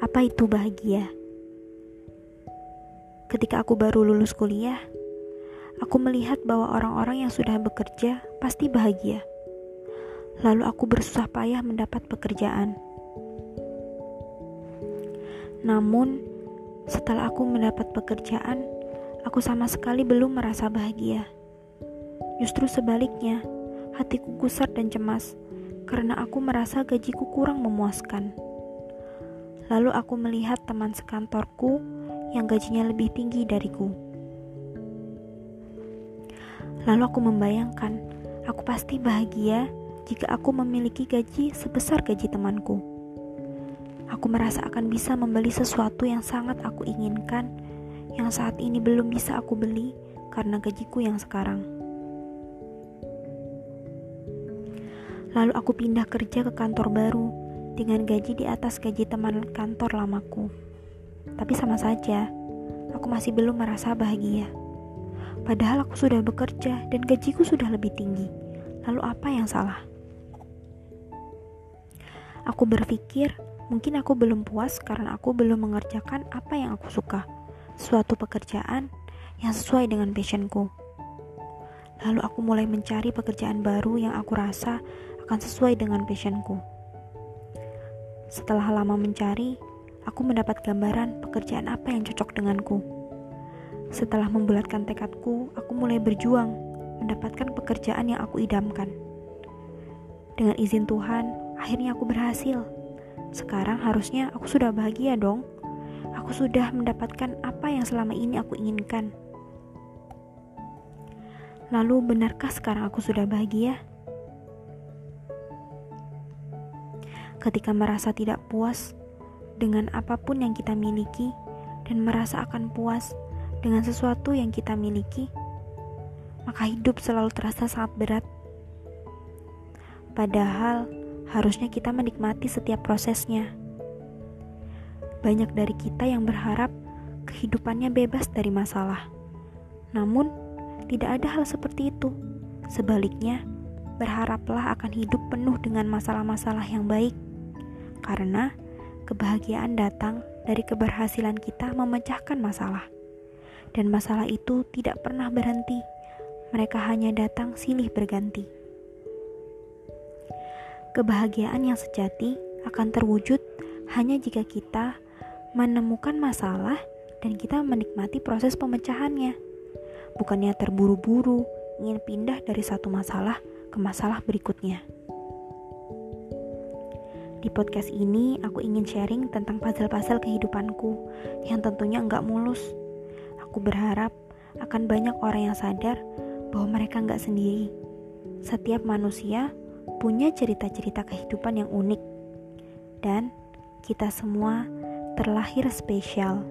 Apa itu bahagia? Ketika aku baru lulus kuliah, aku melihat bahwa orang-orang yang sudah bekerja pasti bahagia. Lalu aku bersusah payah mendapat pekerjaan. Namun, setelah aku mendapat pekerjaan, aku sama sekali belum merasa bahagia. Justru sebaliknya, hatiku gusar dan cemas karena aku merasa gajiku kurang memuaskan. Lalu aku melihat teman sekantorku yang gajinya lebih tinggi dariku. Lalu aku membayangkan, aku pasti bahagia jika aku memiliki gaji sebesar gaji temanku. Aku merasa akan bisa membeli sesuatu yang sangat aku inginkan, yang saat ini belum bisa aku beli karena gajiku yang sekarang. Lalu aku pindah kerja ke kantor baru dengan gaji di atas gaji teman kantor lamaku. Tapi sama saja, aku masih belum merasa bahagia. Padahal aku sudah bekerja dan gajiku sudah lebih tinggi. Lalu apa yang salah? Aku berpikir mungkin aku belum puas karena aku belum mengerjakan apa yang aku suka. Suatu pekerjaan yang sesuai dengan passionku. Lalu aku mulai mencari pekerjaan baru yang aku rasa akan sesuai dengan passionku. Setelah lama mencari, aku mendapat gambaran pekerjaan apa yang cocok denganku. Setelah membulatkan tekadku, aku mulai berjuang mendapatkan pekerjaan yang aku idamkan. Dengan izin Tuhan, akhirnya aku berhasil. Sekarang harusnya aku sudah bahagia dong. Aku sudah mendapatkan apa yang selama ini aku inginkan. Lalu benarkah sekarang aku sudah bahagia? Ketika merasa tidak puas dengan apa pun yang kita miliki dan merasa akan puas dengan sesuatu yang kita miliki, maka hidup selalu terasa sangat berat. Padahal harusnya kita menikmati setiap prosesnya. Banyak dari kita yang berharap kehidupannya bebas dari masalah. Namun, tidak ada hal seperti itu. Sebaliknya, berharaplah akan hidup penuh dengan masalah-masalah yang baik karena kebahagiaan datang dari keberhasilan kita memecahkan masalah, dan masalah itu tidak pernah berhenti. Mereka hanya datang silih berganti. Kebahagiaan yang sejati akan terwujud hanya jika kita menemukan masalah dan kita menikmati proses pemecahannya. Bukannya terburu-buru ingin pindah dari satu masalah ke masalah berikutnya. Di podcast ini, aku ingin sharing tentang puzzle-puzzle kehidupanku yang tentunya enggak mulus. Aku berharap akan banyak orang yang sadar bahwa mereka enggak sendiri. Setiap manusia punya cerita-cerita kehidupan yang unik, dan kita semua terlahir spesial.